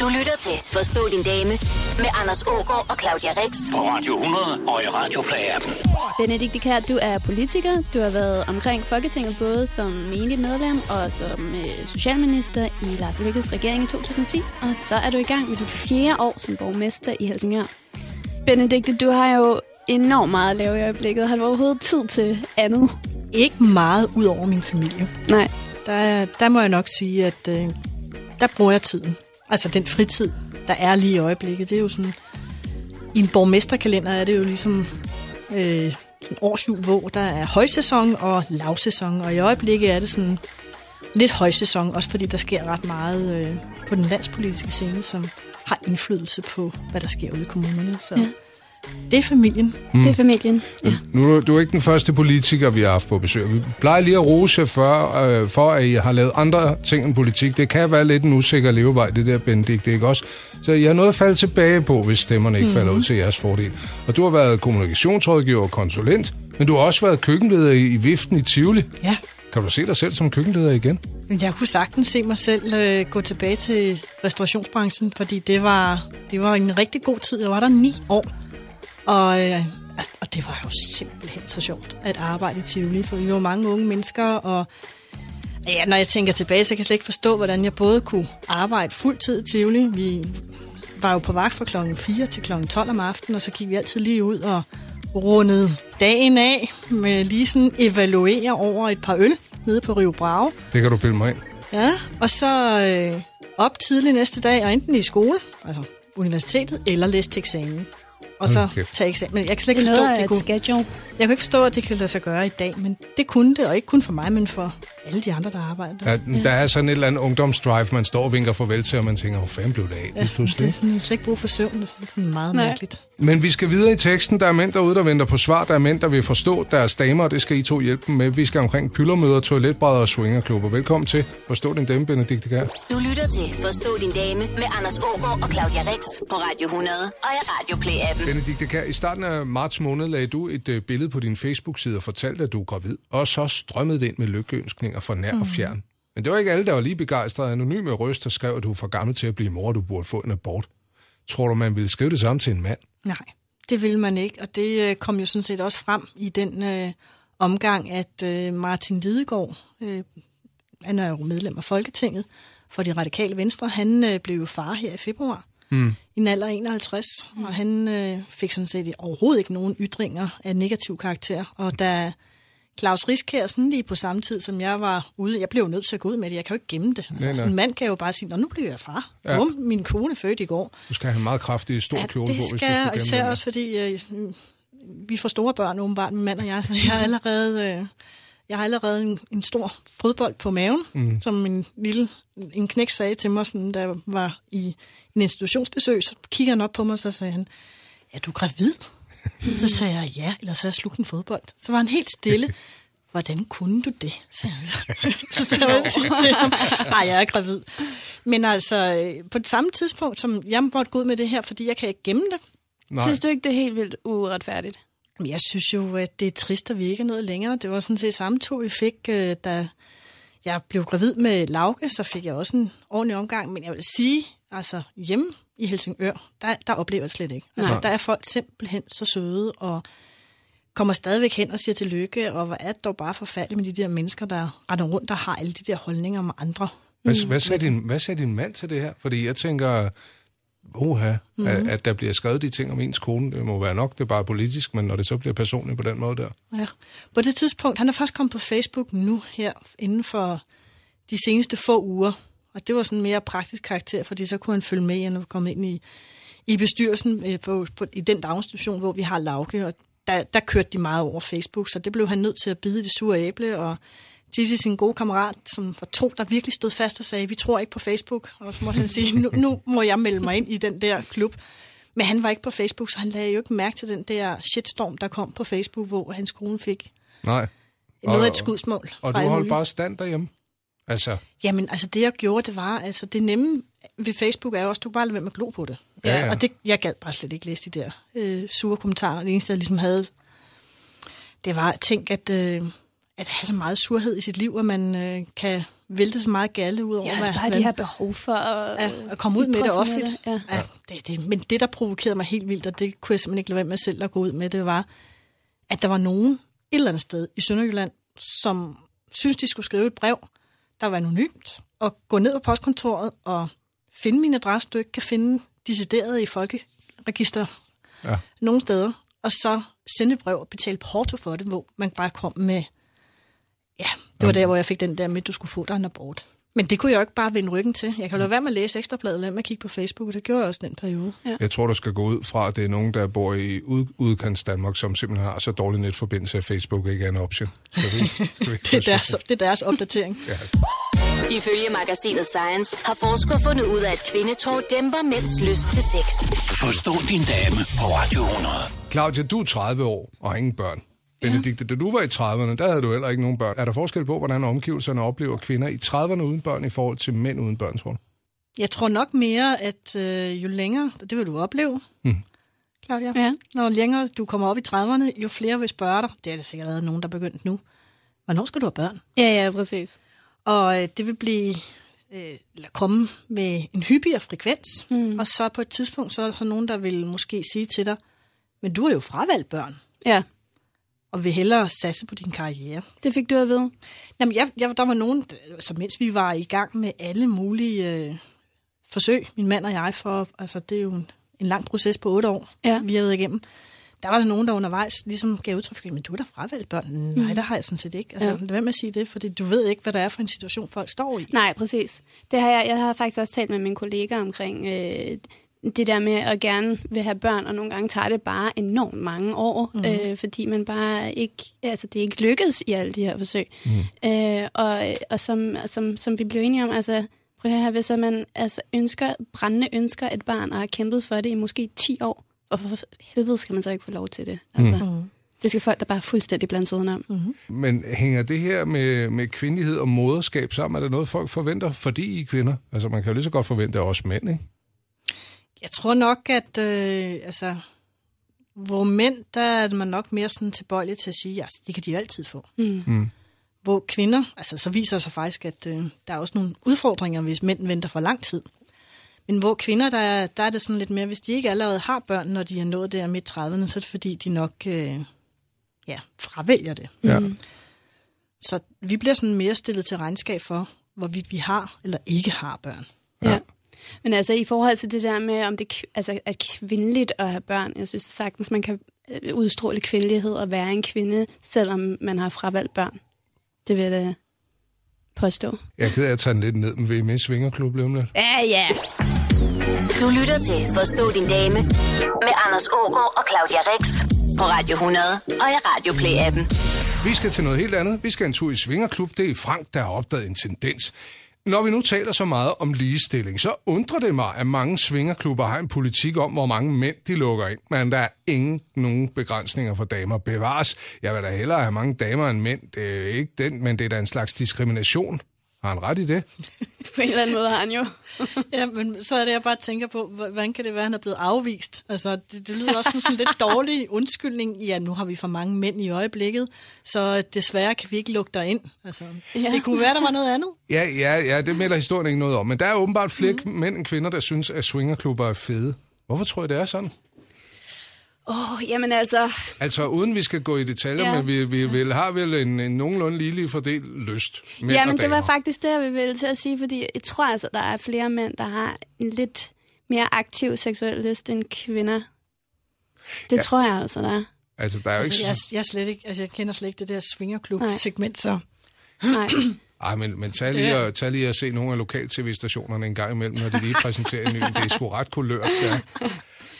Du lytter til Forstå din dame med Anders Ågaard og Claudia Rex. På Radio 100 og i Radioplay-appen. Benedikte Kær, du er politiker. Du har været omkring Folketinget både som menigt medlem og som øh, socialminister i Lars Lykkes regering i 2010. Og så er du i gang med dit fjerde år som borgmester i Helsingør. Benedikte, du har jo enormt meget at lave i øjeblikket. Har du overhovedet tid til andet? Ikke meget ud over min familie. Nej. Der, der må jeg nok sige, at øh, der bruger jeg tiden. Altså den fritid, der er lige i øjeblikket. Det er jo sådan... I en borgmesterkalender er det jo ligesom øh, en årsjul, hvor der er højsæson og lavsæson. Og i øjeblikket er det sådan lidt højsæson, også fordi der sker ret meget øh, på den landspolitiske scene, som har indflydelse på, hvad der sker ude i kommunerne. Så Ja det er familien. Mm. Det er familien. Ja. Nu er du, du er ikke den første politiker, vi har haft på besøg. Vi plejer lige at rose for, øh, for, at I har lavet andre ting end politik. Det kan være lidt en usikker levevej, det der, Benedikt, ikke også? Så jeg har noget at falde tilbage på, hvis stemmerne ikke mm-hmm. falder ud til jeres fordel. Og du har været kommunikationsrådgiver og konsulent, men du har også været køkkenleder i, i Viften i Tivoli. Ja. Kan du se dig selv som køkkenleder igen? Men jeg kunne sagtens se mig selv øh, gå tilbage til restaurationsbranchen, fordi det var, det var en rigtig god tid. Jeg var der ni år, og, øh, altså, og det var jo simpelthen så sjovt at arbejde i Tivoli, for vi var mange unge mennesker, og ja, når jeg tænker tilbage, så kan jeg slet ikke forstå, hvordan jeg både kunne arbejde fuldtid i Tivoli. Vi var jo på vagt fra klokken 4 til klokken 12 om aftenen, og så gik vi altid lige ud og rundede dagen af med lige sådan evaluere over et par øl nede på Rio Bravo. Det kan du bilde mig ind. Ja, og så øh, op tidlig næste dag, og enten i skole, altså universitetet, eller læse til eksamen. Og så kæft. tage eksamen. Men jeg kan slet ikke forstå, at det et kunne, schedule. jeg kan ikke forstå, at det kan lade sig gøre i dag, men det kunne det, og ikke kun for mig, men for alle de andre, der arbejder. der. Ja, der er sådan et eller andet ungdomsdrive, man står og vinker farvel til, og man tænker, hvor fanden blev det af lige det er sådan, slet ikke brug for søvn, det er sådan meget Nej. mærkeligt. Men vi skal videre i teksten. Der er mænd derude, der venter på svar. Der er mænd, der vil forstå deres damer, og det skal I to hjælpe dem med. Vi skal omkring pyllermøder, toiletbrædder og swingerklubber. Velkommen til Forstå din dame, Benedikte Kær. Du lytter til Forstå din dame med Anders Ågaard og Claudia Rex på Radio 100 og i Radioplay-appen. Benedikte Kær, i starten af marts måned lagde du et øh, billede på din Facebook-side og fortalte, at du er gravid. Og så strømmede det ind med lykkeønskninger fra nær og fjern. Men det var ikke alle, der var lige begejstrede. Anonyme røster skrev, at du er for gammel til at blive mor, du burde få en abort. Tror du, man ville skrive det samme til en mand? Nej, det vil man ikke, og det øh, kom jo sådan set også frem i den øh, omgang, at øh, Martin Lidegaard, øh, han er jo medlem af Folketinget for de radikale venstre, han øh, blev jo far her i februar mm. i en alder af 51, mm. og han øh, fik sådan set overhovedet ikke nogen ytringer af negativ karakter, og da Claus Riskær, sådan lige på samme tid, som jeg var ude. Jeg blev jo nødt til at gå ud med det. Jeg kan jo ikke gemme det. Altså, Nej, nej. En mand kan jo bare sige, Nå, nu bliver jeg far. Ja. Ja. Bum, min kone fødte i går. Du skal have en meget kraftig, stor kjole det på, hvis du skal gemme især den. også fordi øh, vi får store børn åbenbart, min mand og jeg, så jeg har allerede, øh, jeg har allerede en, en stor fodbold på maven, mm. som en lille en knæk sagde til mig, sådan, da jeg var i en institutionsbesøg, så kigger han op på mig, og så sagde han, er du gravid? Så sagde jeg, ja, eller så jeg slugt en fodbold. Så var han helt stille. Hvordan kunne du det? Så, så, så jeg sige til ham, nej, jeg er gravid. Men altså, øh, på det samme tidspunkt, som jeg måtte gå ud med det her, fordi jeg kan ikke gemme det, Nej. Synes du ikke, det er helt vildt uretfærdigt? Jeg synes jo, at det er trist, at vi ikke er noget længere. Det var sådan set samme to, vi fik, øh, da jeg blev gravid med Lauke, så fik jeg også en ordentlig omgang. Men jeg vil sige, altså hjemme i Helsingør, der, der oplever jeg det slet ikke. Altså, Nej. der er folk simpelthen så søde og kommer stadigvæk hen og siger tillykke, og hvor er det dog bare forfærdeligt med de der mennesker, der render rundt og har alle de der holdninger om andre. Hvad, hvad, sagde din, hvad sagde din mand til det her? Fordi jeg tænker, uha, mm-hmm. at, at der bliver skrevet de ting om ens kone, det må være nok, det er bare politisk, men når det så bliver personligt på den måde der. Ja. På det tidspunkt, han er først kommet på Facebook nu her, inden for de seneste få uger. Og det var sådan mere praktisk karakter, fordi så kunne han følge med, var kommet ind i, i bestyrelsen øh, på, på, i den daginstitution, hvor vi har Lauke, og der, der kørte de meget over Facebook, så det blev han nødt til at bide det sure æble, og Tisse, sin gode kammerat, som var to, der virkelig stod fast og sagde, vi tror ikke på Facebook. Og så måtte han sige, nu, nu må jeg melde mig ind i den der klub. Men han var ikke på Facebook, så han lagde jo ikke mærke til den der shitstorm, der kom på Facebook, hvor hans kone fik Nej. noget af et skudsmål. Og du holdt bare stand derhjemme? Altså, Jamen, altså det jeg gjorde, det var, altså det nemme ved Facebook er jo også, du kan bare lade være med at glo på det. Ja, ja. Og det, jeg gad bare slet ikke læse de der øh, sure kommentarer. Det eneste, jeg ligesom havde, det var at tænke, at, øh, at have så meget surhed i sit liv, at man øh, kan vælte så meget galle ud over, Ja, altså bare de her behov for at, ja, at komme ud med det offentligt. Ja. Ja, det, det, men det, der provokerede mig helt vildt, og det kunne jeg simpelthen ikke lade være med selv at gå ud med, det var, at der var nogen et eller andet sted i Sønderjylland, som synes, de skulle skrive et brev, der var anonymt, og gå ned på postkontoret og finde min adresse, du ikke kan finde decideret i folkeregister Ja. nogle steder, og så sende et brev og betale porto for det, hvor man bare kom med, ja, det var der, hvor jeg fik den der med, at du skulle få dig en abort. Men det kunne jeg jo ikke bare vende ryggen til. Jeg kan jo lade være med at læse ekstrabladet, lade med at kigge på Facebook, og det gjorde jeg også den periode. Ja. Jeg tror, du skal gå ud fra, at det er nogen, der bor i ud, udkants Danmark, som simpelthen har så dårlig netforbindelse, at Facebook ikke er en option. Så det, Det, er deres, det er deres opdatering. Ja. Ifølge magasinet Science har forskere fundet ud af, at kvindetår dæmper mænds lyst til sex. Forstå din dame på Radio 100. Claudia, du er 30 år og har ingen børn. Benedikte, da du var i 30'erne, der havde du heller ikke nogen børn. Er der forskel på, hvordan omgivelserne oplever kvinder i 30'erne uden børn i forhold til mænd uden børn, tror du? Jeg tror nok mere, at øh, jo længere, det vil du opleve, Mm. Claudia, Ja. når længere du kommer op i 30'erne, jo flere vil spørge dig, det er det sikkert allerede nogen, der er begyndt nu, hvornår skal du have børn? Ja, ja, præcis. Og øh, det vil blive øh, eller komme med en hyppigere frekvens. Mm. Og så på et tidspunkt, så er der så nogen, der vil måske sige til dig, men du har jo fravalgt børn, Ja, og vil hellere satse på din karriere. det fik du at vide. Jamen, jeg, jeg, der var nogen, så mens vi var i gang med alle mulige øh, forsøg, min mand og jeg, for, altså det er jo en, en lang proces på otte år, Ja. vi har været igennem. Der var der nogen, der undervejs ligesom gav udtryk for, men du har da fravalgt børn. Nej, der har jeg sådan set ikke. Altså, Ja. Lad være med at sige det, fordi du ved ikke, hvad der er for en situation, folk står i. Nej, præcis. Det har jeg, jeg har faktisk også talt med min kollega omkring øh, det der med at gerne vil have børn, og nogle gange tager det bare enormt mange år, mm. øh, fordi man bare ikke, altså det er ikke lykkedes i alle de her forsøg. Mm. Øh, og og som, som, som vi blev enige om, altså prøv at høre, hvis man altså ønsker, brændende ønsker et barn, og har kæmpet for det i måske 10 år, hvorfor for helvede skal man så ikke få lov til det? Altså, mm. Det skal folk, der bare er fuldstændig blandt sig udenom. Mm. Men hænger det her med, med kvindelighed og moderskab sammen? Er det noget, folk forventer, fordi I er kvinder? Altså, man kan jo lige så godt forvente af os mænd, ikke? Jeg tror nok, at øh, altså, hvor mænd, der er man nok mere sådan tilbøjelig til at sige, at altså, det kan de jo altid få. Mm. Mm. Hvor kvinder, altså så viser det sig faktisk, at øh, der er også nogle udfordringer, hvis mænd venter for lang tid. Men hvor kvinder, der, er- der er det sådan lidt mere, hvis de ikke allerede har børn, når de er nået der midt 30'erne, så er det fordi, de nok øh, ja, fravælger det. Ja. Så vi bliver sådan mere stillet til regnskab for, hvorvidt vi har eller ikke har børn. Ja. Men altså i forhold til det der med, om det altså, er kvindeligt at have børn, jeg synes sagtens, man kan øh, udstråle kvindelighed og være en kvinde, selvom man har fravalgt børn. Det vil jeg påstå. Jeg er ked af at tage den lidt ned, men vil I med i Svingerklub lige om lidt? Ja, ja. Du lytter til Forstå din dame med Anders Ågaard og Claudia Rex på Radio 100 og i Radio Play-appen. Vi skal til noget helt andet. Vi skal en tur i Svingerklub. Det er Frank, der har opdaget en tendens. Når vi nu taler så meget om ligestilling, så undrer det mig, at mange svingerklubber har en politik om, hvor mange mænd de lukker ind. Men der er ingen nogen begrænsninger for damer bevares. Jeg vil da hellere have mange damer end mænd. Det er ikke den, men det er da en slags diskrimination. Har han ret i det? På en eller anden måde har han jo. Ja, men så er det, jeg bare tænker på, hvordan kan det være, at han er blevet afvist? Altså, det, det lyder også som sådan en lidt dårlig undskyldning. Ja, nu har vi for mange mænd i øjeblikket, så desværre kan vi ikke lukke dig ind. Altså, Ja. ja. Det kunne være, der var noget andet. Ja, ja, ja, det melder historien ikke noget om. Men der er åbenbart flere mm. mænd end kvinder, der synes, at swingerklubber er fede. Hvorfor tror jeg, det er sådan? Åh, oh, jamen altså, Altså, uden vi skal gå i detaljer, ja. Men vi, vi vil, har vel en, en nogenlunde ligelig fordelt lyst. Mænd jamen og det var faktisk det, jeg ville til at sige, fordi jeg tror altså, der er flere mænd, der har en lidt mere aktiv seksuel lyst end kvinder. Det Ja. tror jeg altså, der er. Altså, der er jo Altså, ikke... jeg, jeg, slet ikke, altså, jeg kender slet ikke det der svingerklub-segment, så Nej. Ej, men, men tag, lige at, tag lige at se nogle af lokal-tv-stationerne en gang imellem, når de lige præsenterer en ny. Det er sgu ret kulørt, ja.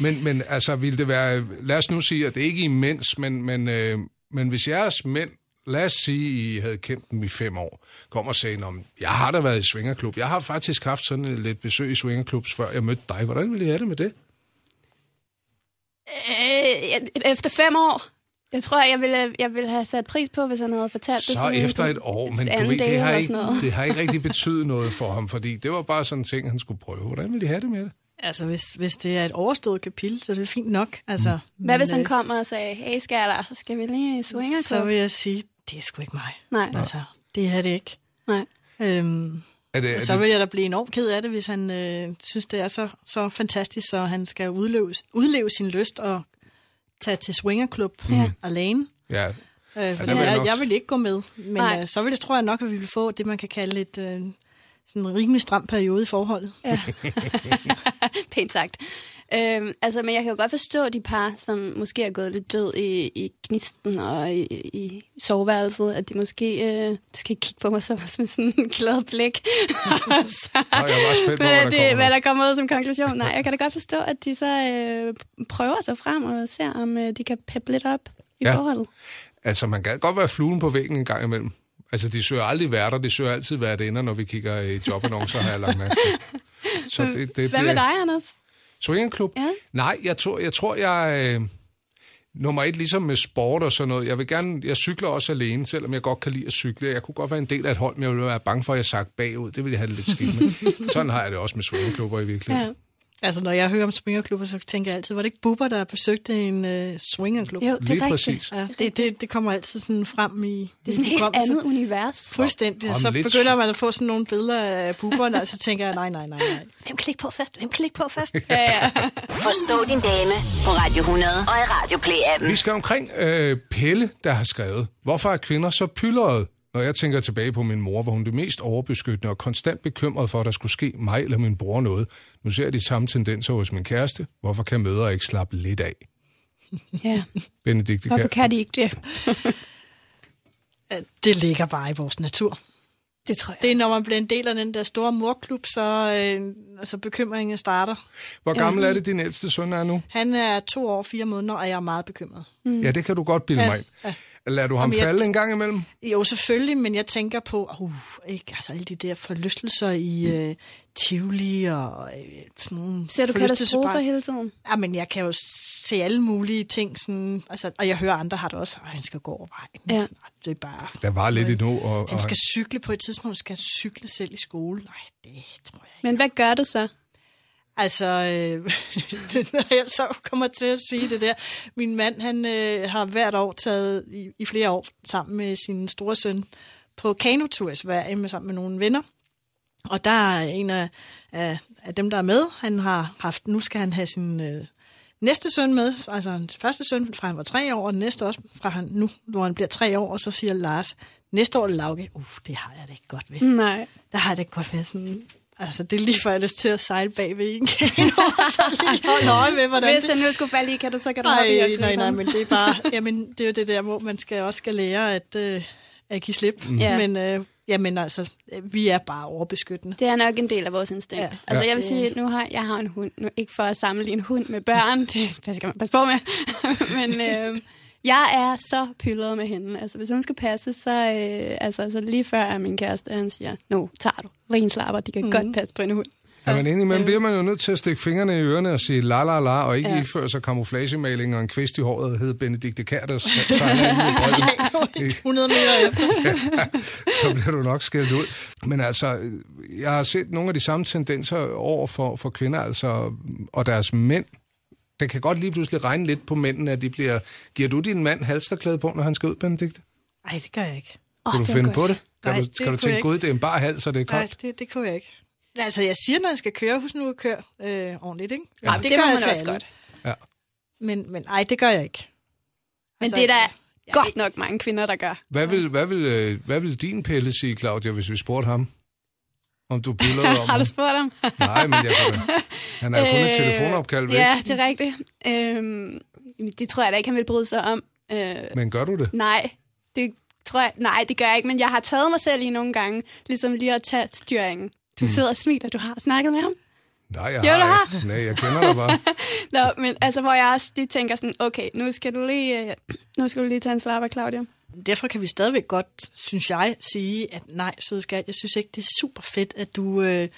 Men, men altså, ville det være... Lad os nu sige, at det ikke er imens, men, men, øh, men hvis jeres mænd, lad os sige, I havde kendt dem i fem år, kom og sagde, om jeg har da været i Svingerklub. Jeg har faktisk haft sådan et lidt besøg i Svingerklubs, før jeg mødte dig. Hvordan ville I have det med det? Øh, efter fem år. Jeg tror, jeg ville, jeg ville have sat pris på, hvis han havde fortalt det. Så efter et år, men du ved, det har, ikke, det har ikke rigtig betydet noget for ham, fordi det var bare sådan en ting, han skulle prøve. Hvordan ville de have det med det? Altså, hvis, hvis det er et overstået kapitel, så er det fint nok. Altså, Hvad hvis han øh, kommer og sagde, hey skatter, så skal vi lige i Så vil jeg sige, det er sgu ikke mig. Nej, Altså, det er det ikke. nej. Øhm, Er det, er så det, vil jeg da blive enormt ked af det, hvis han øh, synes, det er så, så fantastisk, så han skal udleve, udleve sin lyst og tage til swingerklub Ja. alene. ja, Øh, vil jeg jeg, nok- jeg vil ikke gå med, men Nej. øh, så vil det, tror jeg nok, at vi vil få det, man kan kalde et øh, sådan en rimelig stram periode i forholdet. Pænt sagt. Øhm, altså, men jeg kan jo godt forstå de par, som måske er gået lidt død i, i gnisten og i, i soveværelset, at de måske... Øh, du skal ikke kigge på mig så med sådan en glad blik. så, Nå, jeg var spændt på, men hvad at der hvad der kommer ud som konklusion. Nej, jeg kan da godt forstå, at de så øh, prøver sig frem og ser, om øh, de kan peppe lidt op i Ja. forholdet. Altså, man kan godt være fluen på væggen en gang imellem. Altså, de søger aldrig værter, de søger altid værtinder, når vi kigger i jobannoncer, har jeg lagt mærke til. Så det, det Hvad bliver... med dig, Anders? Swingerklub? Ja. Nej, jeg tror, jeg, tror, jeg øh, nummer et, ligesom med sport og sådan noget. Jeg vil gerne, jeg cykler også alene, selvom jeg godt kan lide at cykle. Jeg kunne godt være en del af et hold, men jeg ville være bange for, at jeg sagt bagud. Det ville jeg have det lidt skidt med. sådan har jeg det også med swingerklubber i virkeligheden. Ja. Altså, når jeg hører om swingerklubber, så tænker jeg altid, var det ikke Bubber, der besøgte en øh, swingerklub? Jo, det er Lige rigtigt. præcis. Ja, det, det, det kommer altid sådan frem i Det er sådan et helt andet univers. Fuldstændig. Så begynder man at få sådan nogle billeder af bubberne, og så tænker jeg, nej, nej, nej, nej. Hvem kan ligge på først? Hvem kan ligge på først? Ja, ja. Forstå din dame på Radio 100 og i Radio Play-appen. Vi skal omkring øh, Pelle, der har skrevet, hvorfor er kvinder så pyldrede? Når jeg tænker tilbage på min mor, var hun det mest overbeskyttende og konstant bekymret for, at der skulle ske mig eller min bror noget. Nu ser jeg de samme tendenser hos min kæreste. Hvorfor kan mødre ikke slappe lidt af? ja. Benedikte Hvorfor kan de ikke det? Det ligger bare i vores natur. Det tror jeg Det er, når man bliver en del af den der store morklub, så øh, altså bekymringen starter. Hvor gammel er det, din ældste søn er nu? Han er to år, fire måneder, og jeg er meget bekymret. Mm. Ja, det kan du godt bilde Ja, mig ind. ja. Lader du ham Jamen, jeg- falde en gang imellem? Jo, selvfølgelig, men jeg tænker på, uh, ikke, altså alle de der forlystelser i øh, Tivoli og øh, sådan nogle Ser du katastrofer hele tiden? Ja, men jeg kan jo se alle mulige ting, sådan, altså, og jeg hører andre har det også, at han skal gå over vejen. Ja. Sådan, "Ej, det er bare... Der var lidt endnu. Og, og, Han skal cykle på et tidspunkt, skal han cykle selv i skole. Nej, det tror jeg ikke. Men hvad gør du så? Altså, øh, når jeg så kommer til at sige det der. Min mand, han øh, har hvert år taget i, i flere år sammen med sin store søn på kanotur i Sverige med, sammen med nogle venner. Og der er en af, af, af dem, der er med, han har haft, nu skal han have sin øh, næste søn med, altså hans første søn fra han var tre år, og den næste også fra han nu, hvor han bliver tre år, og så siger Lars, næste år Lauke, uh, det har jeg det ikke godt ved Nej. der har det godt været sådan... Altså, det er lige før, jeg har lyst til at sejle bag ved en kano, og så lige holde øje med, hvordan Hvis jeg nu skulle falde i, kan du, så kan du hoppe i Nej, og nej, men det er bare... Jamen, det er jo det der, hvor man skal også skal lære at, øh, at give slip. Mm. Ja. Men, øh, jamen, altså, vi er bare overbeskyttende. Det er nok en del af vores instinkt. Ja. Ja. Altså, jeg vil sige, nu har jeg har en hund. Nu, ikke for at sammenligne hund med børn. Det skal man passe på med. Men øh, jeg er så pyldret med hende. Altså, hvis hun skal passe, så, øh, altså, så lige før er min kæreste, han siger, nu tager du renslapper, de kan mm. godt passe på en hund. Ja, men indimellem bliver man jo nødt til at stikke fingrene i ørerne og sige la la la, og ikke ja. Iføre sig kamuflagemaling og en kvist i håret, hed Benedikte Kær, der så, så, så, 100 meter efter. så bliver du nok skældt ud. Men altså, jeg har set nogle af de samme tendenser over for, for kvinder, altså, og deres mænd. Det kan godt lige pludselig regne lidt på mændene, at de bliver... Giver du din mand halsterklæde på, når han skal ud, Benedikte? Nej, det gør jeg ikke. Oh, Kan du finde på det? Kan Nej, du, det skal du kunne tænke, gud, det er en bar hals, så det er Nej, koldt? det, det kunne jeg ikke. Altså, jeg siger, når jeg skal køre, husk nu at køre øh, ordentligt, ikke? Ja, det, det må gør man til også alle. godt. Ja. Men, men ej, det gør jeg ikke. Men Altså, det er der jeg- godt nok mange kvinder, der gør. Hvad vil, hvad, vil, øh, hvad vil din Pelle sige, Claudia, hvis vi spurgte ham? Om du bilder om Har ham? du spurgt ham? Nej, men jeg kan da. Han er jo kun et telefonopkald væk. Ja, det er rigtigt. Øhm, det tror jeg da ikke, han vil bryde sig om. Øh, Men gør du det? nej, det tror jeg, nej, det gør jeg ikke, men jeg har taget mig selv i nogle gange, ligesom lige at tage styringen. Du sidder og smiler, du har snakket med ham. Nej, jeg Jo, du har ikke. Nej, jeg kender dig bare. Nå, men altså, hvor jeg også lige tænker sådan, okay, nu skal du lige, øh, nu skal du lige tage en slapper, Claudia. Derfor kan vi stadigvæk godt, synes jeg, sige, at nej, søde skat, jeg synes ikke, det er super fedt, at du øh,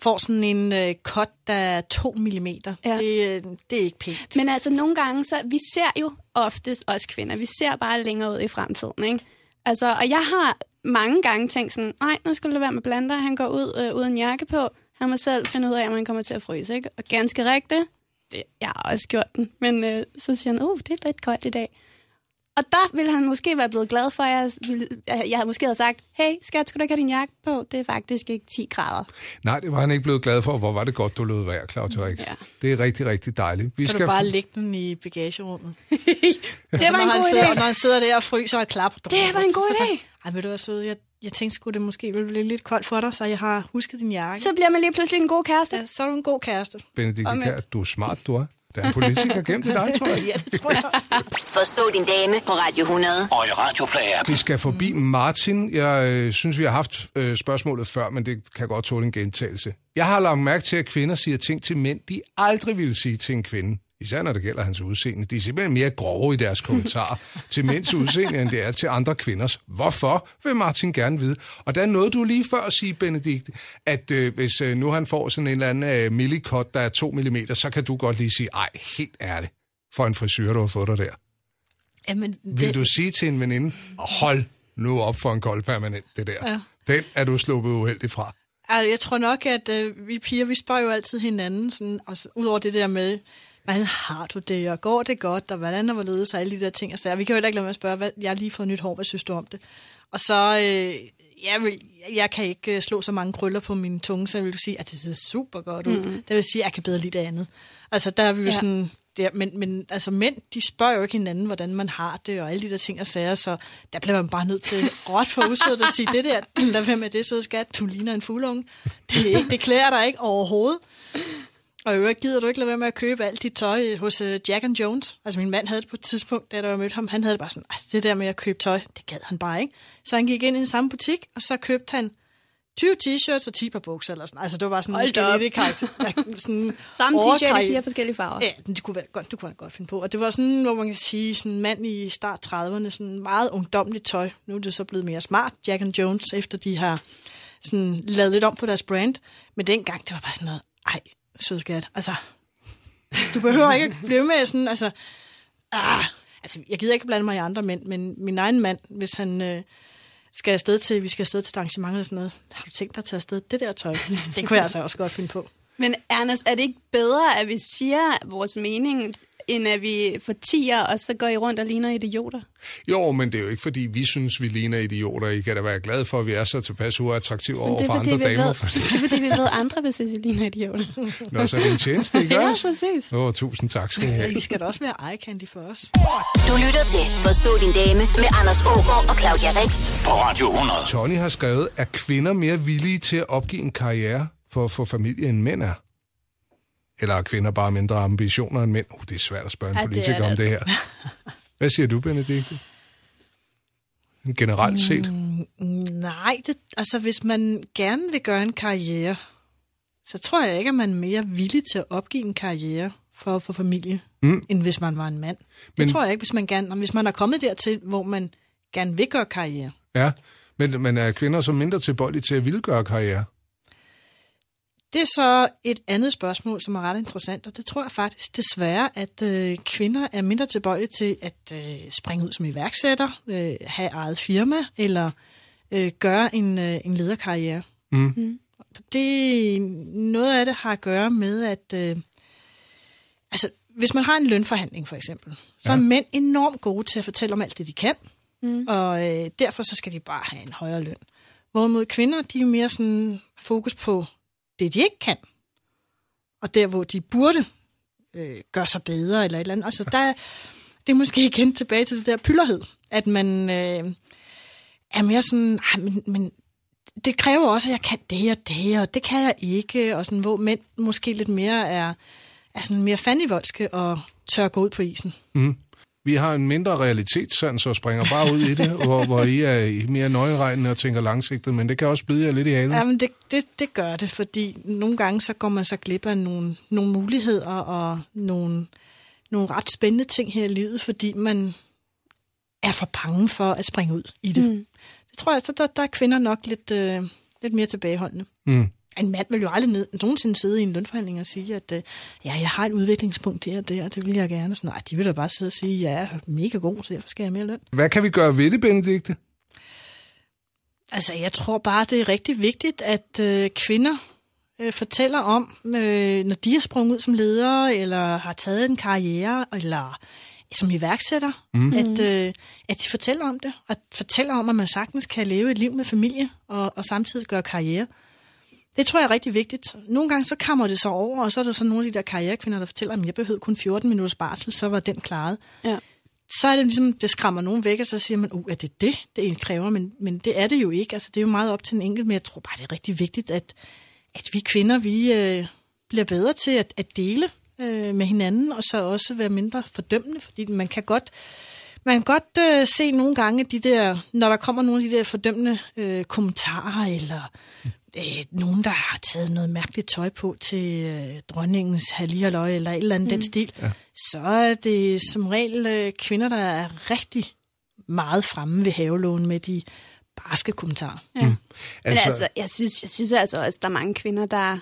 får sådan en øh, cut, der er 2 mm. Ja. Det, øh, det er ikke pænt. Men altså, nogle gange, så vi ser jo oftest os kvinder, vi ser bare længere ud i fremtiden, ikke? Altså, og jeg har mange gange tænkt sådan, nej, nu skal du være med blander, han går ud øh, uden jakke på, han må selv finde ud af, om han kommer til at fryse, ikke? Og ganske rigtigt, det, jeg har også gjort den, men øh, så siger han, uh, det er lidt koldt i dag. Og der ville han måske være blevet glad for, at jeg, ville, jeg havde måske havde sagt, hey skat, skulle du ikke have din jakke på? Det er faktisk ikke 10 grader. Nej, det var han ikke blevet glad for. Hvor var det godt, du lød være, Claudia Rix. Ja. Det er rigtig, rigtig dejligt. Vi Kan du bare lægge den i bagagerummet? Det var en god sidder, idé. Når han sidder der og fryser og klapper. Det var en god idé. Ej, ved du hvad, søde? Jeg, jeg tænkte sgu, det måske ville blive lidt koldt for dig, så jeg har husket din jakke. Så bliver man lige pludselig en god kæreste. Ja, så er du en god kæreste. Benedikte du er smart, du er. Der er en politiker gemt i dig, tror jeg. Ja, det tror jeg også. Forstå din dame på Radio 100. Og i Radioplay Vi skal forbi Martin. Jeg øh, synes, vi har haft øh, spørgsmålet før, men det kan godt tåle en gentagelse. Jeg har lagt mærke til, at kvinder siger ting til mænd, de aldrig ville sige til en kvinde. Især når det gælder hans udseende. De er simpelthen mere grove i deres kommentarer til mænds udseende, end det er til andre kvinders. Hvorfor, vil Martin gerne vide. Og der nåede du lige før at sige, Benedikte, at øh, hvis øh, nu han får sådan en eller anden øh, millikot, der er 2 mm, så kan du godt lige sige, ej, helt ærligt, for en frisyr, du har fået dig der. Jamen, Vil du sige til en veninde, hold nu op for en kold permanent, det der. Ja. Den er du sluppet uheldig fra. Altså, jeg tror nok, at øh, vi piger, vi spørger jo altid hinanden, sådan, og udover det der med, hvordan har du det, og går det godt, og hvordan er hvorledes, og alle de der ting. Og så, vi kan jo heller ikke lade med at spørge, hvad, jeg har lige fået nyt hår, hvad synes du om det? Og så, øh, jeg, vil, jeg kan ikke øh, slå så mange krøller på min tunge, så jeg vil du sige, at det ser super godt ud. Mm. Det vil sige, at jeg kan bedre lide det andet. Altså, der er vi jo Ja. sådan... Der, men, men altså mænd, de spørger jo ikke hinanden, hvordan man har det, og alle de der ting og sager, så der bliver man bare nødt til råt for usødet at sige, det der, lad være med det, søde skat, du ligner en fuglunge. Det, er ikke, det klæder dig ikke overhovedet. Og i øvrigt gider du ikke lade være med at købe alt dit tøj hos uh, Jack and Jones. Altså min mand havde det på et tidspunkt, da jeg mødte ham, han havde det bare sådan, altså det der med at købe tøj, det gad han bare ikke. Så han gik ind i den samme butik, og så købte han 20 t-shirts og 10 par bukser eller sådan. Altså det var bare sådan, Hold måske lidt karakter. sådan Samme t-shirt i fire forskellige farver. Ja, det kunne, være, godt, det kunne han godt finde på. Og det var sådan, hvor man kan sige, sådan en mand i start 30'erne, sådan meget ungdomligt tøj. Nu er det så blevet mere smart, Jack and Jones, efter de har sådan lavet lidt om på deres brand. Men dengang, det var bare sådan noget, ej, sød skat, altså, du behøver ikke at blive med sådan, altså, ah, altså, jeg gider ikke blande mig i andre mænd, men min egen mand, hvis han øh, skal afsted til, vi skal afsted til et arrangement eller sådan noget, har du tænkt dig at tage afsted det der tøj? Det kunne jeg altså også godt finde på. Men Ernest, er det ikke bedre, at vi siger vores mening, end at vi fortiger, og så går I rundt og ligner idioter? Jo, men det er jo ikke, fordi vi synes, vi ligner idioter. I kan da være glade for, at vi er så tilpas uattraktive over for andre damer. ved, For det er fordi, vi ved, andre vil synes, I ligner idioter. Nå, så er det en tjeneste, ikke ja, præcis. Åh, tusind tak skal I have. I skal da også være eye candy for os. Du lytter til Forstå din dame med Anders Ågaard og Claudia Rex. på Radio 100. Tony har skrevet, er kvinder mere villige til at opgive en karriere for at få familie, end mænd er? Eller er kvinder bare mindre ambitioner end mænd? Uh, det er svært at spørge en Ja, det er politiker det om det her. Hvad siger du, Benedikte? Generelt set. Nej, det, altså hvis man gerne vil gøre en karriere, så tror jeg ikke, at man er mere villig til at opgive en karriere for at få familie, mm. end hvis man var en mand. Det Men- Men, tror jeg ikke, hvis man, gerne, hvis man er kommet dertil, hvor man gerne vil gøre karriere. Ja, men, men er kvinder så mindre tilbøjelige til at ville gøre karriere? Det er så et andet spørgsmål, som er ret interessant, og det tror jeg faktisk desværre, at øh, kvinder er mindre tilbøjelige til at øh, springe ud som iværksætter, øh, have eget firma, eller øh, gøre en, øh, en lederkarriere. Mm. Det, noget af det har at gøre med, at øh, altså, hvis man har en lønforhandling for eksempel, så Ja. er mænd enormt gode til at fortælle om alt det, de kan, mm. og øh, derfor så skal de bare have en højere løn. Hvorimod kvinder, de er mere sådan fokus på det, de ikke kan, og der, hvor de burde øh, gøre sig bedre eller et eller andet. Altså, der, det er måske igen tilbage til det der pylderhed, at man øh, er mere sådan, "Ej, men, men det kræver også, at jeg kan det og det, og det kan jeg ikke, og sådan, hvor mænd måske lidt mere er, er sådan mere fandenivoldske og tør gå ud på isen. Mhm. Vi har en mindre realitetssans og springer bare ud i det, hvor, hvor I er mere nøjeregnende og tænker langsigtet, men det kan også bide jer lidt i halen. Ja, men det, det, det gør det, fordi nogle gange så går man så glip af nogle, nogle muligheder og nogle, nogle ret spændende ting her i livet, fordi man er for bange for at springe ud i det. Mm. Det tror jeg, så der, der er kvinder nok lidt, øh, lidt mere tilbageholdende. Mm. En mand vil jo aldrig ned, nogensinde sidde i en lønforhandling og sige, at øh, ja, jeg har et udviklingspunkt der og der, det vil jeg gerne. Sådan, nej, de vil da bare sidde og sige, ja, jeg er mega god, så derfor skal jeg have mere løn. Hvad kan vi gøre ved det, Benedikte? Altså, jeg tror bare, det er rigtig vigtigt, at øh, kvinder øh, fortæller om, øh, når de er sprunget ud som ledere, eller har taget en karriere, eller som iværksætter, mm. at, øh, at de fortæller om det, og fortæller om, at man sagtens kan leve et liv med familie og, og samtidig gøre karriere. Det tror jeg er rigtig vigtigt. Nogle gange så kommer det så over, og så er der så nogle af de der karrierekvinder, der fortæller, at jeg behøvede kun 14 minutters barsel, så var den klaret. Ja. Så er det ligesom, det skræmmer nogen væk, og så siger man, uh, er det det, det kræver? Men, men det er det jo ikke. Altså, det er jo meget op til en enkelt, men jeg tror bare, det er rigtig vigtigt, at, at vi kvinder, vi øh, bliver bedre til at, at dele øh, med hinanden, og så også være mindre fordømmende, fordi man kan godt, man kan godt øh, se nogle gange de der, når der kommer nogle af de der fordømmende øh, kommentarer, eller øh, nogen, der har taget noget mærkeligt tøj på til øh, dronningens halvligerløg, eller et eller andet mm. den stil, ja. så er det som regel øh, kvinder, der er rigtig meget fremme ved havelån med de barske kommentarer. Ja. Mm. Altså, Men altså, jeg synes, jeg synes altså også, at der er mange kvinder, der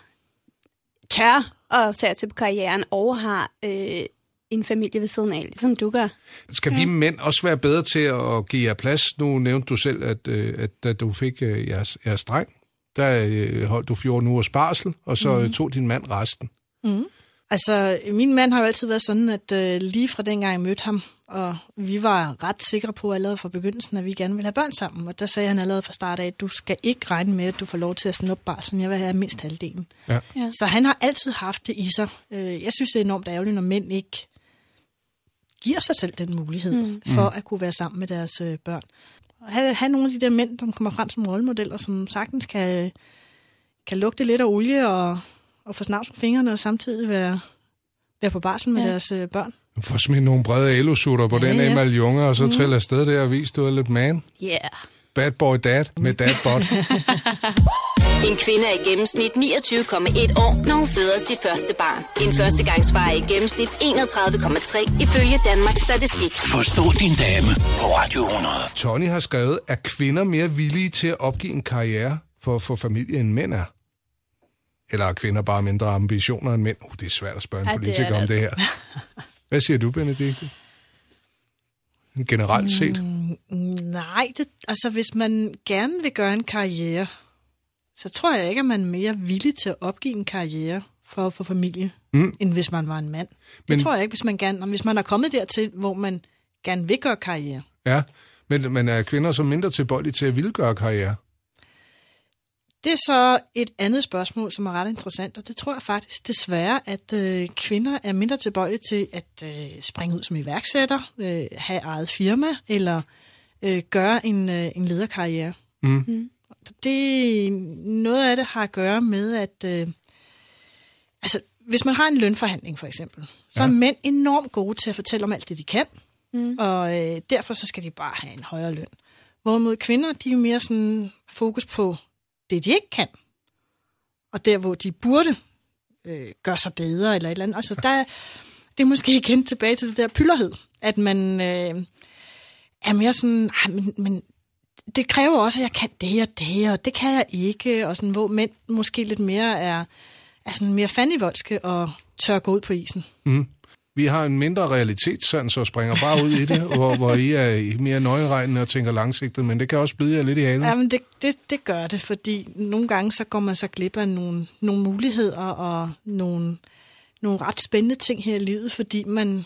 tør at tage til karrieren og har øh, en familie ved siden af, ligesom du gør. Skal ja. vi mænd også være bedre til at give jer plads? Nu nævnte du selv, at, øh, at da du fik øh, jeres, jeres dreng, der øh, holdt du 14 ugers barsel, og så mm. tog din mand resten. Mm. Altså, min mand har jo altid været sådan, at øh, lige fra dengang jeg mødte ham, og vi var ret sikre på allerede fra begyndelsen, at vi gerne ville have børn sammen. Og der sagde han allerede fra start af, at du skal ikke regne med, at du får lov til at snuppe barselen. Jeg vil have mindst halvdelen. Ja. Ja. Så han har altid haft det i sig. Øh, jeg synes, det er enormt ærgerligt, når mænd ikke giver sig selv den mulighed mm. for mm. at kunne være sammen med deres øh, børn. Have, have nogle af de der mænd, som kommer frem som rollemodeller, som sagtens kan, kan lugte lidt af olie og, og få snavs på fingrene, og samtidig være, være på barsel med ja. deres øh, børn. Få smidt nogle brede elosutter på ja, den ja. junger, og så mm. trille afsted der og vise, du er lidt man. Yeah. Bad boy dad med dad bot. En kvinde er i gennemsnit 29,1 år, når hun føder sit første barn. En førstegangsfar er i gennemsnit 31,3 ifølge Danmarks Statistik. Forstå din dame på Radio 100. Tony har skrevet, at kvinder mere villige til at opgive en karriere for at få familie end mænd er? Eller er kvinder bare mindre ambitioner end mænd? Uh, det er svært at spørge en ja, politiker det om det her. Altså. Hvad siger du, Benedikte? Generelt set? Mm, nej, det, altså hvis man gerne vil gøre en karriere, så tror jeg ikke, at man er mere villig til at opgive en karriere for at få familie, mm. end hvis man var en mand. Men, det tror jeg ikke, hvis man, gerne, hvis man er kommet dertil, hvor man gerne vil gøre karriere. Ja, men, men er kvinder så mindre tilbøjelige til at ville gøre karriere? Det er så et andet spørgsmål, som er ret interessant, og det tror jeg faktisk desværre, at øh, kvinder er mindre tilbøjelige til at øh, springe ud som iværksætter, øh, have eget firma eller øh, gøre en, øh, en lederkarriere. Mm. Mm. Det, noget af det har at gøre med, at øh, altså, hvis man har en lønforhandling for eksempel, så ja. er mænd enormt gode til at fortælle om alt det, de kan, mm. og øh, derfor så skal de bare have en højere løn. Hvorimod kvinder, de er mere sådan fokus på det, de ikke kan. Og der, hvor de burde øh, gøre sig bedre, eller et eller andet. Altså, der, det er måske igen tilbage til det der pylderhed, at man øh, er mere sådan, men, men det kræver også, at jeg kan det og det, og det kan jeg ikke, og sådan, hvor mænd måske lidt mere er, er sådan mere fandenivoldske og tør gå ud på isen. Mm. Vi har en mindre realitetssans og springer bare ud i det, hvor, hvor I er mere nøjeregnende og tænker langsigtet, men det kan også blive jer lidt i halen. Jamen, det, det, det gør det, fordi nogle gange så går man så glip af nogle, nogle muligheder og nogle, nogle ret spændende ting her i livet, fordi man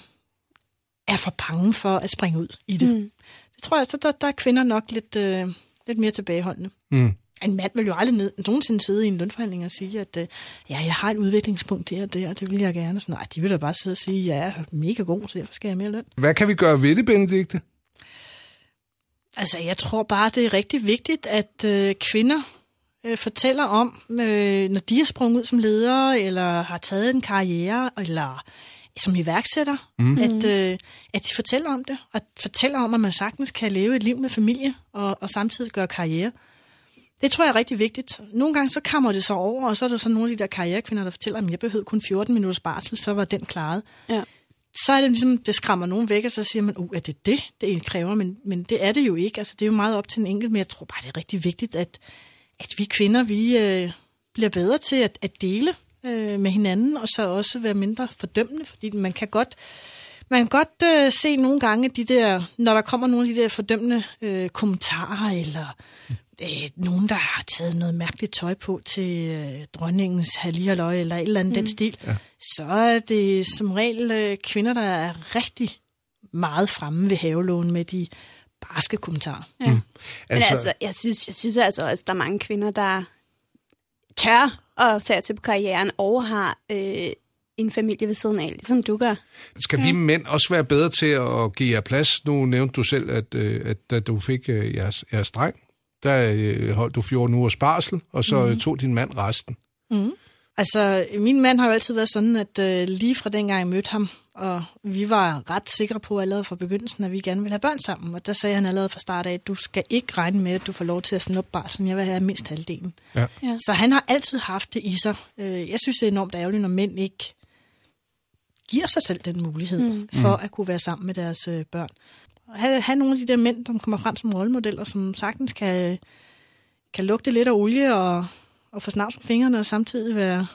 er for bange for at springe ud i det. Mm. Det tror jeg, så der, der er kvinder nok lidt, øh, lidt mere tilbageholdende. Mm en mand vil jo aldrig ned, nogensinde sidde i en lønforhandling og sige, at øh, ja, jeg har et udviklingspunkt der og der, og det vil jeg gerne. Så, nej, de vil da bare sidde og sige, ja, jeg er mega god, så derfor skal jeg have mere løn. Hvad kan vi gøre ved det, Benedikte? Altså, jeg tror bare, det er rigtig vigtigt, at øh, kvinder øh, fortæller om, øh, når de er sprunget ud som ledere, eller har taget en karriere, eller som iværksætter, mm. at, øh, at de fortæller om det, og fortæller om, at man sagtens kan leve et liv med familie, og, og samtidig gøre karriere. Det tror jeg er rigtig vigtigt. Nogle gange så kommer det så over, og så er der så nogle af de der karrierekvinder, der fortæller, at jeg behøvede kun 14 minutters barsel, så var den klaret. Ja. Så er det ligesom, det skræmmer nogen væk, og så siger man, uh, er det det, det kræver? Men, men det er det jo ikke. Altså, det er jo meget op til en enkelt, men jeg tror bare, det er rigtig vigtigt, at, at vi kvinder, vi øh, bliver bedre til at, at dele øh, med hinanden, og så også være mindre fordømmende, fordi man kan godt man kan godt øh, se nogle gange de der, når der kommer nogle af de der fordømmende øh, kommentarer, eller øh, nogen, der har taget noget mærkeligt tøj på til øh, dronningens halvligerløg, eller et eller andet mm. den stil, ja. så er det som regel øh, kvinder, der er rigtig meget fremme ved havelån med de barske kommentarer. Ja. Mm. Altså, Men altså, jeg synes, jeg synes altså også, at der er mange kvinder, der tør at sætte til på karrieren og har øh, en familie ved siden af, ligesom du gør. Skal vi ja. mænd også være bedre til at give jer plads? Nu nævnte du selv, at, øh, at da du fik øh, jeres, jeres dreng, der øh, holdt du 14 uger sparsel, og så mm. tog din mand resten. Mm. Altså, min mand har jo altid været sådan, at øh, lige fra dengang jeg mødte ham, og vi var ret sikre på allerede fra begyndelsen, at vi gerne ville have børn sammen. Og der sagde han allerede fra start af, at du skal ikke regne med, at du får lov til at snuppe barselen. Jeg vil have mindst halvdelen. Ja. Ja. Så han har altid haft det i sig. Øh, jeg synes, det er enormt ærgerligt, når mænd ikke giver sig selv den mulighed mm. for at kunne være sammen med deres øh, børn. Have, have nogle af de der mænd, som kommer frem som rollemodeller, som sagtens kan, kan lugte lidt af olie og, og få snavs på fingrene, og samtidig være,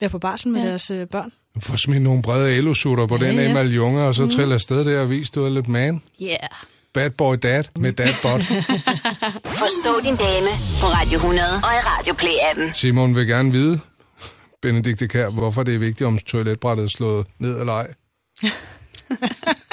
være på barsel med ja. deres øh, børn. Få smidt nogle brede elosutter på ja, den ja. Junge, og så mm. trille afsted der og vise, du er lidt man. Yeah. Bad boy dad med dad bot. Forstå din dame på Radio 100 og i Radio Play-appen. Simon vil gerne vide, Benedikte Kær, hvorfor det er vigtigt, om toiletbrættet er slået ned eller ej.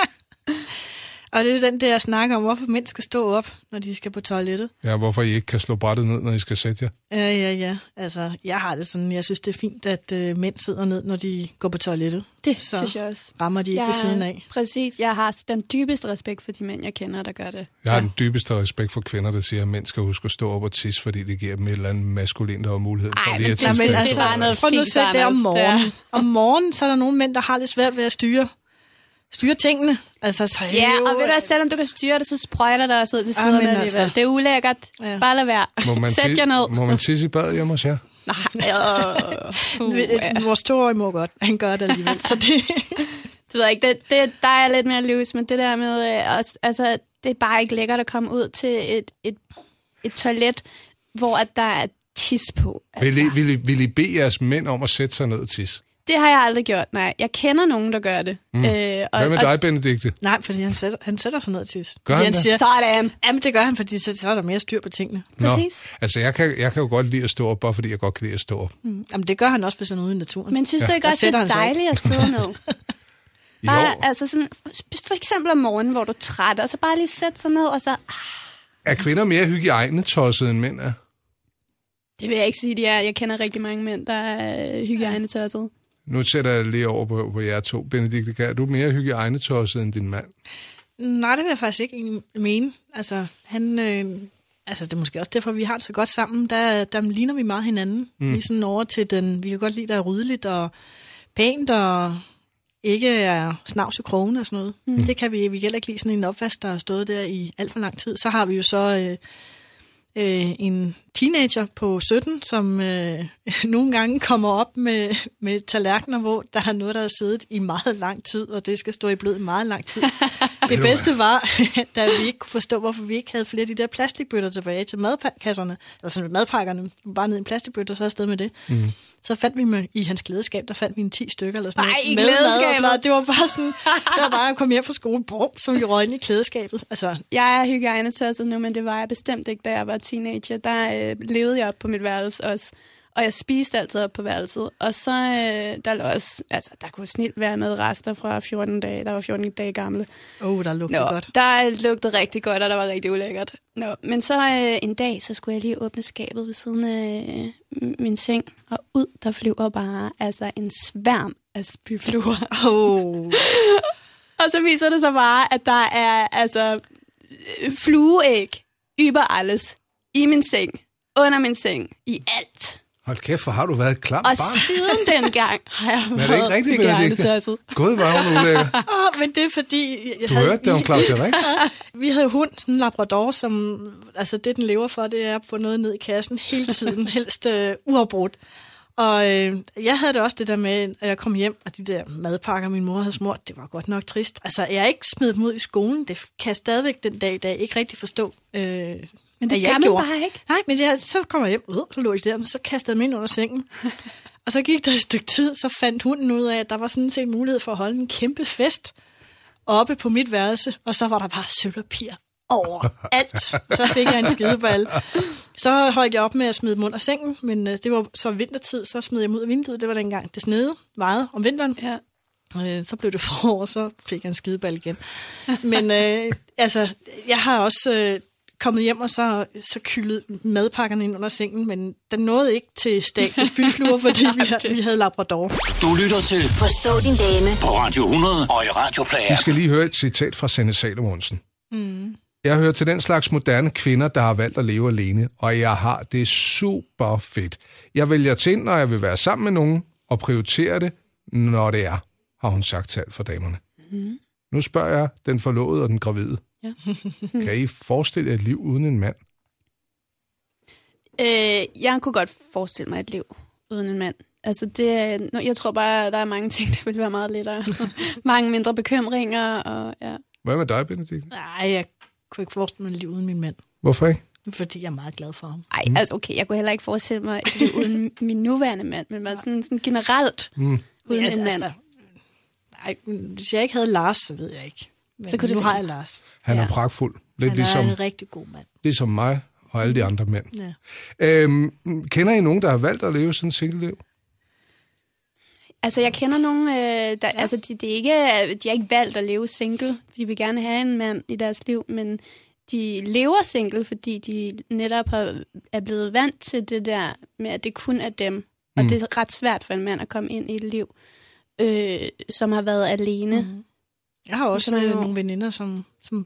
Og det er den der snak om, hvorfor mænd skal stå op, når de skal på toilettet. Ja, hvorfor I ikke kan slå brættet ned, når I skal sætte jer. Ja, ja, ja. Altså, jeg har det sådan, jeg synes, det er fint, at øh, mænd sidder ned, når de går på toilettet. Det så synes jeg også. rammer de ikke jeg, ved siden af. Præcis. Jeg har den dybeste respekt for de mænd, jeg kender, der gør det. Jeg har ja. den dybeste respekt for kvinder, der siger, at mænd skal huske at stå op og tisse, fordi det giver dem et eller andet maskulin, der har mulighed for Ej, lige at tisse. Men altså, det er noget prøv nu at det om morgenen. Om morgenen, så er der nogle mænd, der har lidt svært ved at styre styre tingene. Altså, så ja, og ved du hvad, selvom du kan styre det, så sprøjter der også ud til siderne alligevel. Altså. Det er ulækkert. Ja. Bare lad være. Må man Sæt jer ned. Må man tisse i bad hjemme hos jer? Nej, uh, uh, Vores toårige må godt. Han gør det alligevel. så det... Du ved ikke, det, det, der er lidt mere løs, men det der med, øh, også, altså, det er bare ikke lækkert at komme ud til et, et, et toilet, hvor at der er tis på. Altså. Vil, I, vil, I, vil I bede jeres mænd om at sætte sig ned og tisse? Det har jeg aldrig gjort, nej. Jeg kender nogen, der gør det. Mm. Øh, og, Hvad med dig, Benedikte? Nej, fordi han sætter, han sætter sig ned til. Gør han, han siger, Sådan. Jamen, det gør han, fordi så, så er der mere styr på tingene. Nå. Præcis. Altså, jeg kan, jeg kan jo godt lide at stå op, bare fordi jeg godt kan lide at stå op. Mm. Jamen, det gør han også, hvis han er ude i naturen. Men synes ja. du ikke også, det er dejligt at sidde ned? bare, jo. altså sådan, for eksempel om morgenen, hvor du er træt, og så bare lige sætte sig ned, og så... Ah. Er kvinder mere hygiejnetosset, end mænd er? Det vil jeg ikke sige, de er. Jeg kender rigtig mange mænd, der er hygiejnetosset. Nu sætter jeg lige over på, på jer to. Benedikte, er du mere hygiejnetosset end din mand? Nej, det vil jeg faktisk ikke mene. Altså, han, øh, altså, det er måske også derfor, vi har det så godt sammen. Der, der ligner vi meget hinanden. Mm. Lige sådan over til den, vi kan godt lide, der er ryddeligt og pænt og ikke er snavs i krogen og sådan noget. Mm. Det kan vi, vi kan ikke lide sådan en opvask, der har stået der i alt for lang tid. Så har vi jo så øh, øh, en teenager på 17, som øh, nogle gange kommer op med, med tallerkener, hvor der er noget, der har siddet i meget lang tid, og det skal stå i blød i meget lang tid. det bedste var, da vi ikke kunne forstå, hvorfor vi ikke havde flere af de der plastikbøtter tilbage til madkasserne, altså madpakkerne, bare ned i en plastikbøtte, og så afsted med det. Mm. Så fandt vi med, i hans klædeskab, der fandt vi en 10 stykker eller sådan Nej, noget. Nej, i klædeskabet? Det var bare sådan, det var bare at komme hjem fra skole, brum, som vi røg ind i klædeskabet. Altså. Jeg er hygiejnetørset nu, men det var jeg bestemt ikke, da jeg var teenager. Der øh, levede jeg op på mit værelse også. Og jeg spiste altid op på værelset. Og så, øh, der lå også, altså, der kunne snilt være med rester fra 14 dage. Der var 14 dage gamle. Åh, oh, der lugtede Nå, godt. Der lugtede rigtig godt, og der var rigtig ulækkert. Nå, men så øh, en dag, så skulle jeg lige åbne skabet ved siden af øh, min seng. Og ud, der flyver bare altså en sværm af spyfluer. Oh. og så viser det sig bare, at der er altså flueæg über alles i min seng under min seng, i alt. Hold kæft, for har du været klam Og barn? siden dengang har jeg været ikke rigtigt, Benedikte? Gud, var hun ulækker. oh, men det er fordi... Jeg du havde, hørte det om Claudia Rix? vi havde hund, sådan en labrador, som... Altså, det den lever for, det er at få noget ned i kassen hele tiden, helst uh, uafbrudt. Og øh, jeg havde det også det der med, at jeg kom hjem, og de der madpakker, min mor havde smurt, det var godt nok trist. Altså, jeg er ikke smidt dem ud i skolen. Det kan jeg stadigvæk den dag, da jeg ikke rigtig forstå, øh, men det kan man bare ikke. Nej, men jeg, så kommer jeg hjem, øh, så lå jeg der, og så kastede jeg mig ind under sengen. og så gik der et stykke tid, så fandt hunden ud af, at der var sådan set mulighed for at holde en kæmpe fest oppe på mit værelse, og så var der bare sølvpapir over alt. Så fik jeg en skideball. Så holdt jeg op med at smide dem under sengen, men øh, det var så vintertid, så smed jeg dem ud af vinduet. Det var dengang, det snede meget om vinteren. Ja. Øh, så blev det forår, så fik jeg en skideball igen. Men øh, altså, jeg har også øh, kommet hjem og så, så kyldet madpakkerne ind under sengen, men den nåede ikke til stag til spyfluer, fordi vi, havde, vi havde labrador. Du lytter til Forstå din dame på Radio 100 og i Radioplayer. Vi skal lige høre et citat fra Sanne Salomonsen. Mm. Jeg hører til den slags moderne kvinder, der har valgt at leve alene, og jeg har det super fedt. Jeg vælger til, når jeg vil være sammen med nogen, og prioriterer det, når det er, har hun sagt til alt for damerne. Mm. Nu spørger jeg den forlovede og den gravide. Ja. kan I forestille jer et liv uden en mand? Øh, jeg kunne godt forestille mig et liv uden en mand. Altså det, er- jeg tror bare, der er mange ting, der ville være meget lettere. mange mindre bekymringer, og ja. Hvad med dig, Benedikt? Nej, jeg kunne ikke forestille mig et liv uden min mand, Hvorfor ikke? fordi jeg er meget glad for ham. Ej, mm. altså okay, jeg kunne heller ikke forestille mig et liv uden min nuværende mand, men bare sådan, sådan generelt mm. uden Men en mand. altså, nej, hvis jeg ikke havde Lars, så ved jeg ikke. Men Så kunne det nu være har jeg Lars. Han er Ja. pragtfuld. Lidt Han ligesom, er en rigtig god mand. ligesom mig og alle de andre mænd. Ja. Øhm, kender I nogen, der har valgt at leve sådan et single-liv? Altså, jeg kender nogen, øh, der, ja. altså, de, det er ikke, de har ikke valgt at leve single. De vil gerne have en mand i deres liv, men de lever single, fordi de netop har, er blevet vant til det der med, at det kun er dem. Og Mm. det er ret svært for en mand at komme ind i et liv, øh, som har været alene. Mm. Jeg har også Ligesom øh, nogle veninder, som, som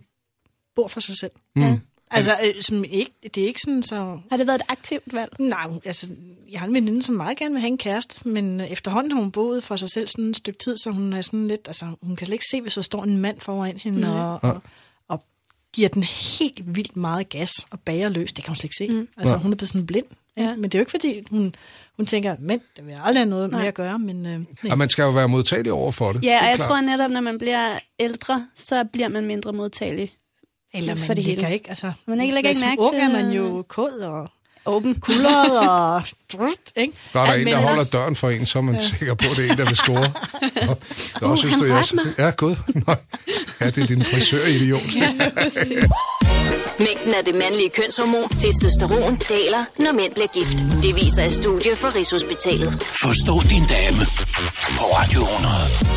bor for sig selv. Mm. Ja. Altså, øh, som ikke, det er ikke sådan så... Har det været et aktivt valg? Nej, altså, jeg har en veninde, som meget gerne vil have en kæreste, men øh, efterhånden har hun boet for sig selv sådan et stykke tid, så hun er sådan lidt, altså, hun kan slet ikke se, hvis der står en mand foran hende Nej. og, og, og giver den helt vildt meget gas og bager løs. Det kan hun slet ikke se. Mm. Altså, hun er blevet sådan blind. Ja. Men det er jo ikke, fordi hun, hun tænker, mænd, det vil aldrig have noget Nej. med at gøre, men... Øh, nej. Og man skal jo være modtagelig over for det. Ja, det og jeg klart. tror netop, når man bliver ældre, så bliver man mindre modtagelig. Eller for man det hele. lægger ikke, altså... Man ikke lægger ikke mærke ung er til- man jo kod og Åben. kuldret og... Drut, ikke? Når der er en, Men- der holder døren for en, så er man ja. sikker på, at det er en, der vil score. Nå, Uh, synes han du, jeg... mig. Ja, gud. Nå. Ja, det er din frisør-idiot. Ja. Mængden af det mandlige kønshormon, testosteron, daler, når mænd bliver gift. Det viser et studie fra Rigshospitalet. Forstå din dame på Radio 100.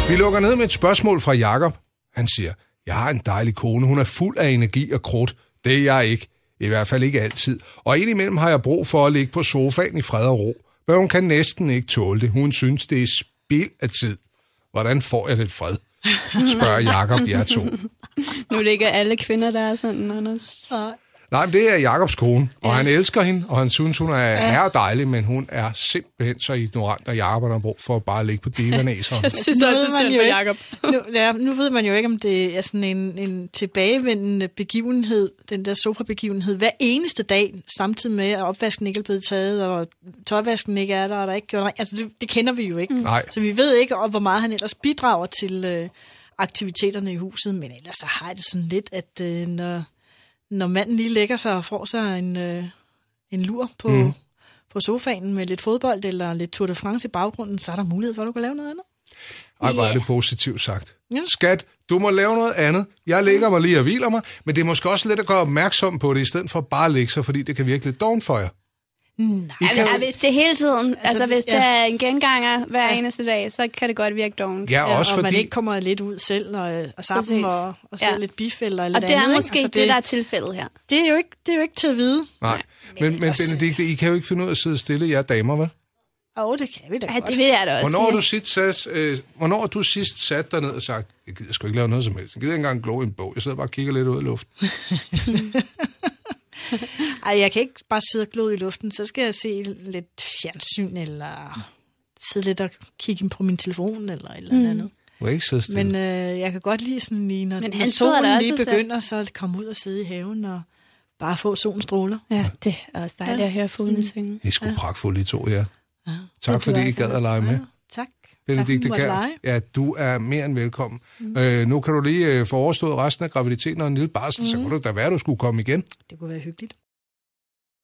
Vi lukker ned med et spørgsmål fra Jakob. Han siger, jeg har en dejlig kone. Hun er fuld af energi og krudt. Det er jeg ikke. I hvert fald ikke altid. Og indimellem har jeg brug for at ligge på sofaen i fred og ro. Men hun kan næsten ikke tåle det. Hun synes, det er spild af tid. Hvordan får jeg lidt fred? Spørger Jakob jer to. Nu er det ikke alle kvinder, der er sådan, Anders. Nej, men det er Jakobs kone, og han elsker hende, og han synes, hun er ja. dejlig, men hun er simpelthen så ignorant, og Jakob har brug for at bare ligge på divanæseren. Jeg synes også, det er synd for Jacob. Nu, ja, nu ved man jo ikke, om det er sådan en, en tilbagevendende begivenhed, den der sofa-begivenhed, hver eneste dag, samtidig med, at opvasken ikke er blevet taget, og tøjvasken ikke er der, og der er ikke gjort. Altså, det, det kender vi jo ikke. Nej. Så vi ved ikke, hvor meget han ellers bidrager til øh, aktiviteterne i huset, men ellers så har jeg det sådan lidt, at øh, når, når manden lige lægger sig og får sig en, øh, en lur på, mm. på sofaen med lidt fodbold eller lidt Tour de France i baggrunden, så er der mulighed for, at du kan lave noget andet. Ej, hvor er det positivt sagt. Ja. Skat, du må lave noget andet. Jeg ligger mig lige og hviler mig, men det er måske også lidt at gøre opmærksom på det, i stedet for bare at lægge sig, fordi det kan virke lidt dovent for jer. Nej. Kan, Ja, hvis det er hele tiden, altså, altså hvis ja. det er en genganger hver eneste dag, så kan det godt virke dovent. ja, Ja, også og man fordi... ikke kommer lidt ud selv og, og sammen og, og ser Ja. lidt bif eller Og det er andet. ikke? måske Altså, det, det, der er tilfældet her. det, er jo ikke, det er jo ikke til at vide. Nej, men, men Benedikte, I kan jo ikke finde ud af at sidde stille, jer damer, vel? Åh, oh, det kan vi da Ja, godt. det vil jeg da også Hvornår har du sidst, sat, øh, hvornår har du sidst sat dig ned og sagt, jeg gider sgu ikke lave noget som helst. Jeg gider ikke engang glo i en bog. Jeg sidder bare og kigger lidt ud i luften. Ej, jeg kan ikke bare sidde og glode i luften. Så skal jeg se lidt fjernsyn, eller sidde lidt og kigge på min telefon, eller et eller Mm. andet. Du kan ikke sidde stille. Men øh, jeg kan godt lide sådan lige, når, Men når solen lige begynder, så komme ud og sidde i haven og bare få solens stråler. Ja, det er også dejligt Ja. at høre fuglene synge. I er sgu pragtfulde, I to, ja. Ja. Tak fordi I gad at lege med. Ja, tak. Benedikte Kær, ja, du er mere end velkommen. Mm. Øh, nu kan du lige øh, få overstået resten af graviditeten og en lille barsel, mm. så kunne det da være, at du skulle komme igen. Det kunne være hyggeligt.